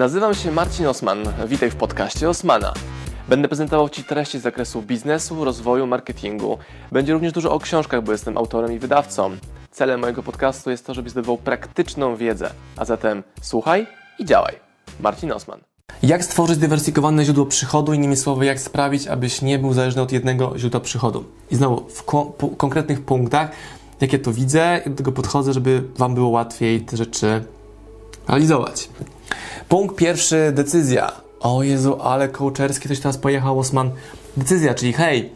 Nazywam się Marcin Osman. Witaj w podcaście Osmana. Będę prezentował Ci treści z zakresu biznesu, rozwoju, marketingu. Będzie również dużo o książkach, bo jestem autorem i wydawcą. Celem mojego podcastu jest to, żebyś zdobywał praktyczną wiedzę. A zatem słuchaj i działaj. Marcin Osman. Jak stworzyć dywersyfikowane źródło przychodu? Innymi słowy, jak sprawić, abyś nie był zależny od jednego źródła przychodu? I znowu, w ko- konkretnych punktach, jak ja to widzę, do tego podchodzę, żeby Wam było łatwiej te rzeczy realizować. Punkt pierwszy, decyzja. O Jezu, ale kołczerski ktoś teraz pojechał, Osman. Decyzja, czyli hej,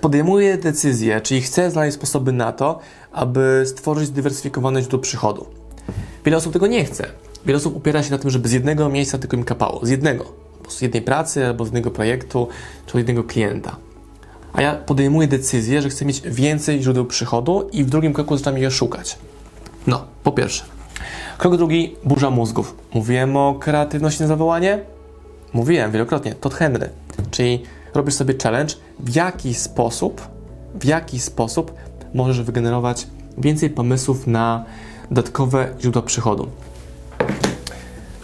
podejmuję decyzję, czyli chcę znaleźć sposoby na to, aby stworzyć dywersyfikowane źródło przychodu. Wiele osób tego nie chce. Wiele osób opiera się na tym, żeby z jednego miejsca tylko im kapało. Z jednego. Z jednej pracy, albo z jednego projektu, czy od jednego klienta. A ja podejmuję decyzję, że chcę mieć więcej źródeł przychodu i w drugim kroku zaczynam je szukać. No, po pierwsze. Krok drugi, burza mózgów. Mówiłem o kreatywności na zawołanie? Mówiłem wielokrotnie. Todd Henry. Czyli robisz sobie challenge, w jaki sposób, w jaki sposób możesz wygenerować więcej pomysłów na dodatkowe źródła przychodu.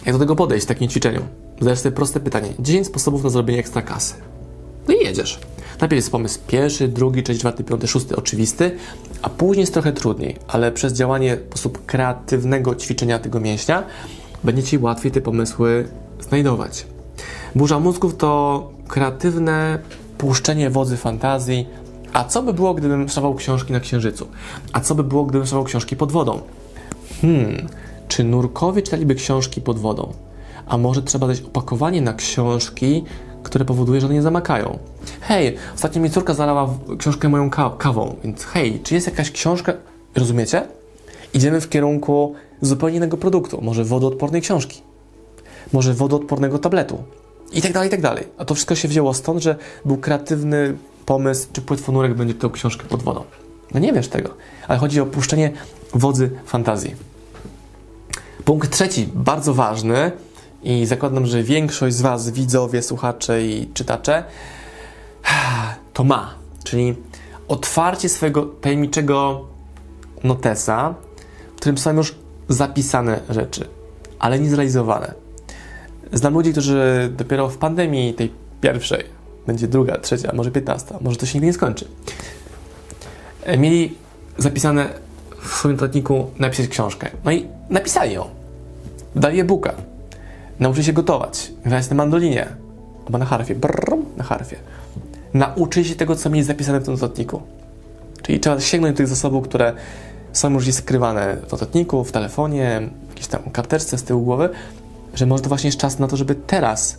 Jak do tego podejść w takim ćwiczeniu? Zadajesz sobie proste pytanie. 10 sposobów na zrobienie ekstra kasy. No i jedziesz. Najpierw jest pomysł pierwszy, drugi, trzeci, czwarty, piąty, szósty, oczywisty, a później jest trochę trudniej, ale przez działanie w sposób kreatywnego ćwiczenia tego mięśnia będzie Ci łatwiej te pomysły znajdować. Burza mózgów to kreatywne puszczenie wodzy fantazji. A co by było, gdybym szafał książki na księżycu? A co by było, gdybym szafał książki pod wodą? Hmm, czy nurkowie czytaliby książki pod wodą? A może trzeba dać opakowanie na książki, które powoduje, że one nie zamakają? Hej, ostatnio mi córka zalała książkę moją ka kawą, więc hej, czy jest jakaś książka? Rozumiecie? Idziemy w kierunku zupełnie innego produktu, może wodoodpornej książki, może wodoodpornego tabletu i tak dalej, i tak dalej. A to wszystko się wzięło stąd, że był kreatywny pomysł, czy płetwonurek będzie tą książkę pod wodą. No nie wiesz tego, ale chodzi o opuszczenie wodzy fantazji. Punkt trzeci, bardzo ważny i zakładam, że większość z Was, widzowie, słuchacze i czytacze, to ma, czyli otwarcie swojego tajemniczego notesa, w którym są już zapisane rzeczy, ale nie zrealizowane. Znam ludzi, którzy dopiero w pandemii tej pierwszej, będzie druga, trzecia, może piętnasta, może to się nigdy nie skończy, mieli zapisane w swoim notatniku napisać książkę. No i napisali ją. Dali e-booka. Nauczyli się gotować, grać na mandolinie albo na harfie. Brrr, na harfie. Nauczyli się tego, co mieli zapisane w tym notatniku. Czyli trzeba sięgnąć do tych zasobów, które są już skrywane w notatniku, w telefonie, w jakiejś tam karteczce z tyłu głowy, że może to właśnie jest czas na to, żeby teraz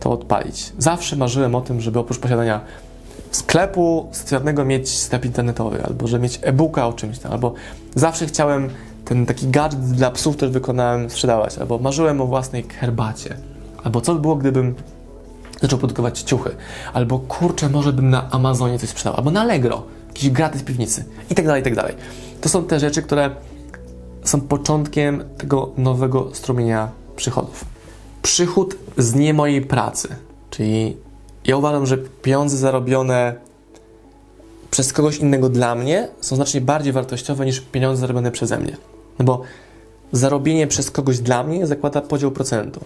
to odpalić. Zawsze marzyłem o tym, żeby oprócz posiadania sklepu stacjonarnego mieć sklep internetowy, albo że mieć e-booka o czymś tam, albo zawsze chciałem ten taki gadżet dla psów, który wykonałem, sprzedawać, albo marzyłem o własnej herbacie, albo co by było, gdybym zaczął produkować ciuchy, albo kurczę, może bym na Amazonie coś sprzedał, albo na Allegro, jakiś gratis piwnicy i tak dalej, i tak dalej. To są te rzeczy, które są początkiem tego nowego strumienia przychodów. Przychód z nie mojej pracy, czyli ja uważam, że pieniądze zarobione przez kogoś innego dla mnie są znacznie bardziej wartościowe niż pieniądze zarobione przeze mnie. No bo zarobienie przez kogoś dla mnie zakłada podział procentu,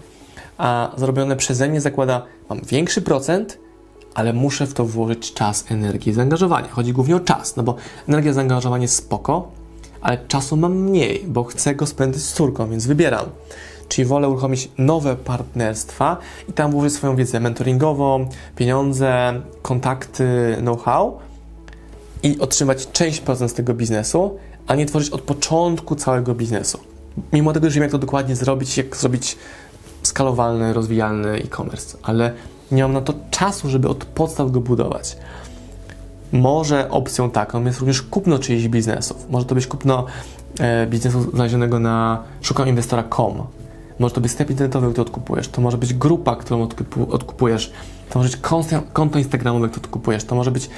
a zarobione przeze mnie zakłada, mam większy procent, ale muszę w to włożyć czas, energię i zaangażowanie. Chodzi głównie o czas, no bo energia, zaangażowanie spoko, ale czasu mam mniej, bo chcę go spędzić z córką, więc wybieram. Czyli wolę uruchomić nowe partnerstwa i tam włożyć swoją wiedzę mentoringową, pieniądze, kontakty, know-how i otrzymać część procent z tego biznesu, a nie tworzyć od początku całego biznesu. Mimo tego, że wiem, jak to dokładnie zrobić, jak zrobić skalowalny, rozwijalny e-commerce, ale nie mam na to czasu, żeby od podstaw go budować. Może opcją taką jest również kupno czyichś biznesów. Może to być kupno e, biznesu znalezionego na szukaminwestora.com. Może to być sklep internetowy, który odkupujesz. To może być grupa, którą odkupu, odkupujesz. To może być konto, instagramowe, które odkupujesz. To może być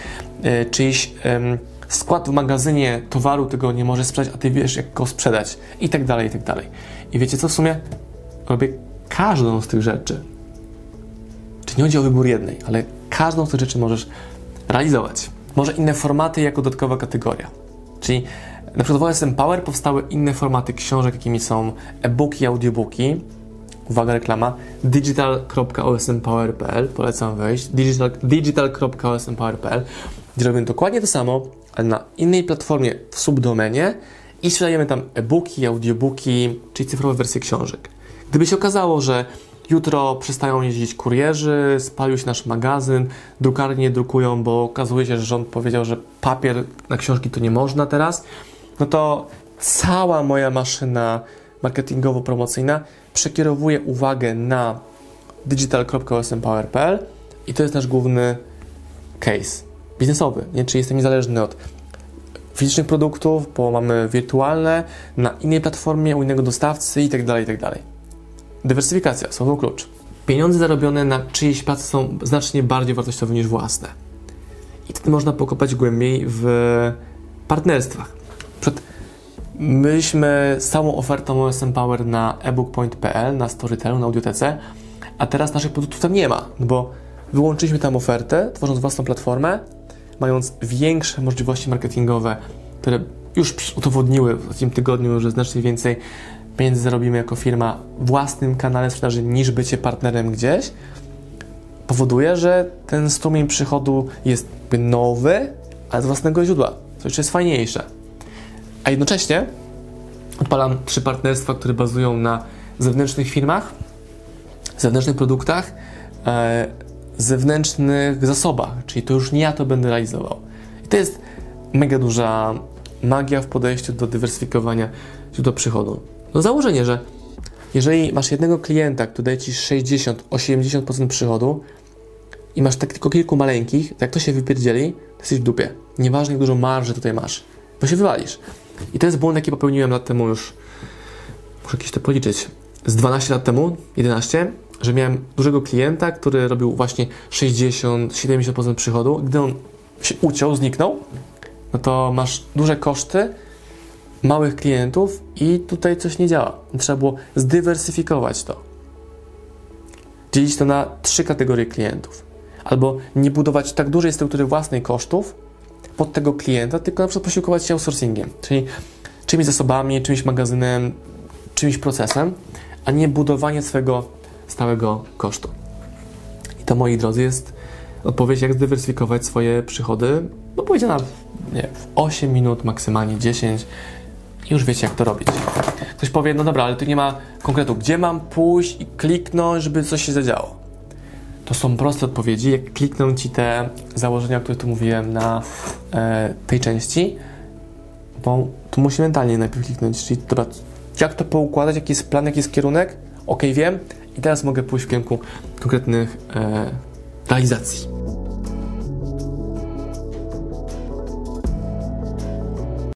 e, czyjś e, skład w magazynie towaru, tego nie możesz sprzedać, a ty wiesz, jak go sprzedać. I tak dalej, i tak dalej. I wiecie co? W sumie robię każdą z tych rzeczy. Czy nie chodzi o wybór jednej, ale każdą z tych rzeczy możesz realizować. Może inne formaty jako dodatkowa kategoria. Czyli na przykład w OSM Power powstały inne formaty książek, jakimi są e-booki, audiobooki, uwaga reklama, digital.osmpower.pl, polecam wejść, digital, digital.osmpower.pl, gdzie robimy dokładnie to samo, ale na innej platformie w subdomenie i sprzedajemy tam e-booki, audiobooki, czyli cyfrowe wersje książek. Gdyby się okazało, że jutro przestają jeździć kurierzy, spalił się nasz magazyn, drukarnie drukują, bo okazuje się, że rząd powiedział, że papier na książki to nie można teraz, no to cała moja maszyna marketingowo-promocyjna przekierowuje uwagę na digital.osmpower.pl i to jest nasz główny case biznesowy, nie? czyli jestem niezależny od fizycznych produktów, bo mamy wirtualne na innej platformie, u innego dostawcy itd., tak itd. Dywersyfikacja, słowo klucz. Pieniądze zarobione na czyjejś pracy są znacznie bardziej wartościowe niż własne. I wtedy można pokopać głębiej w partnerstwach. Przed Myśmy z całą ofertą OSM Power na ebookpoint.pl, na Storytelu, na Audiotece, a teraz naszych produktów tam nie ma, bo wyłączyliśmy tam ofertę, tworząc własną platformę, mając większe możliwości marketingowe, które już udowodniły w tym tygodniu, że znacznie więcej pieniędzy zarobimy jako firma własnym kanale sprzedaży niż bycie partnerem gdzieś, powoduje, że ten strumień przychodu jest nowy, ale z własnego źródła, co jeszcze jest fajniejsze. A jednocześnie odpalam trzy partnerstwa, które bazują na zewnętrznych firmach, zewnętrznych produktach, e, zewnętrznych zasobach, czyli to już nie ja to będę realizował. I to jest mega duża magia w podejściu do dywersyfikowania źródła przychodu. No założenie, że jeżeli masz jednego klienta, który daje Ci 60-80% przychodu i masz tak tylko kilku maleńkich, to jak to się wypierdzieli, to jesteś w dupie. Nieważne jak dużo marży tutaj masz, bo się wywalisz. I to jest błąd, jaki popełniłem lat temu już, muszę jakieś to policzyć, z 12 lat temu, 11, że miałem dużego klienta, który robił właśnie 60-70% przychodu. Gdy on się uciął, zniknął, no to masz duże koszty, małych klientów i tutaj coś nie działa. Trzeba było zdywersyfikować to. Dzielić to na trzy kategorie klientów. Albo nie budować tak dużej struktury własnej kosztów, pod tego klienta, tylko na przykład posiłkować się outsourcingiem, czyli czymś zasobami, czymś magazynem, czymś procesem, a nie budowanie swojego stałego kosztu. I to, moi drodzy, jest odpowiedź, jak zdywersyfikować swoje przychody, no powiedziana nie, w 8 minut, maksymalnie 10 i już wiecie, jak to robić. Ktoś powie, no dobra, ale tu nie ma konkretu, gdzie mam pójść i kliknąć, żeby coś się zadziało. To są proste odpowiedzi. Jak klikną Ci te założenia, o których tu mówiłem na e, tej części, bo tu musi mentalnie najpierw kliknąć, czyli dobra, jak to poukładać, jaki jest plan, jaki jest kierunek, ok, wiem i teraz mogę pójść w kierunku konkretnych e, realizacji.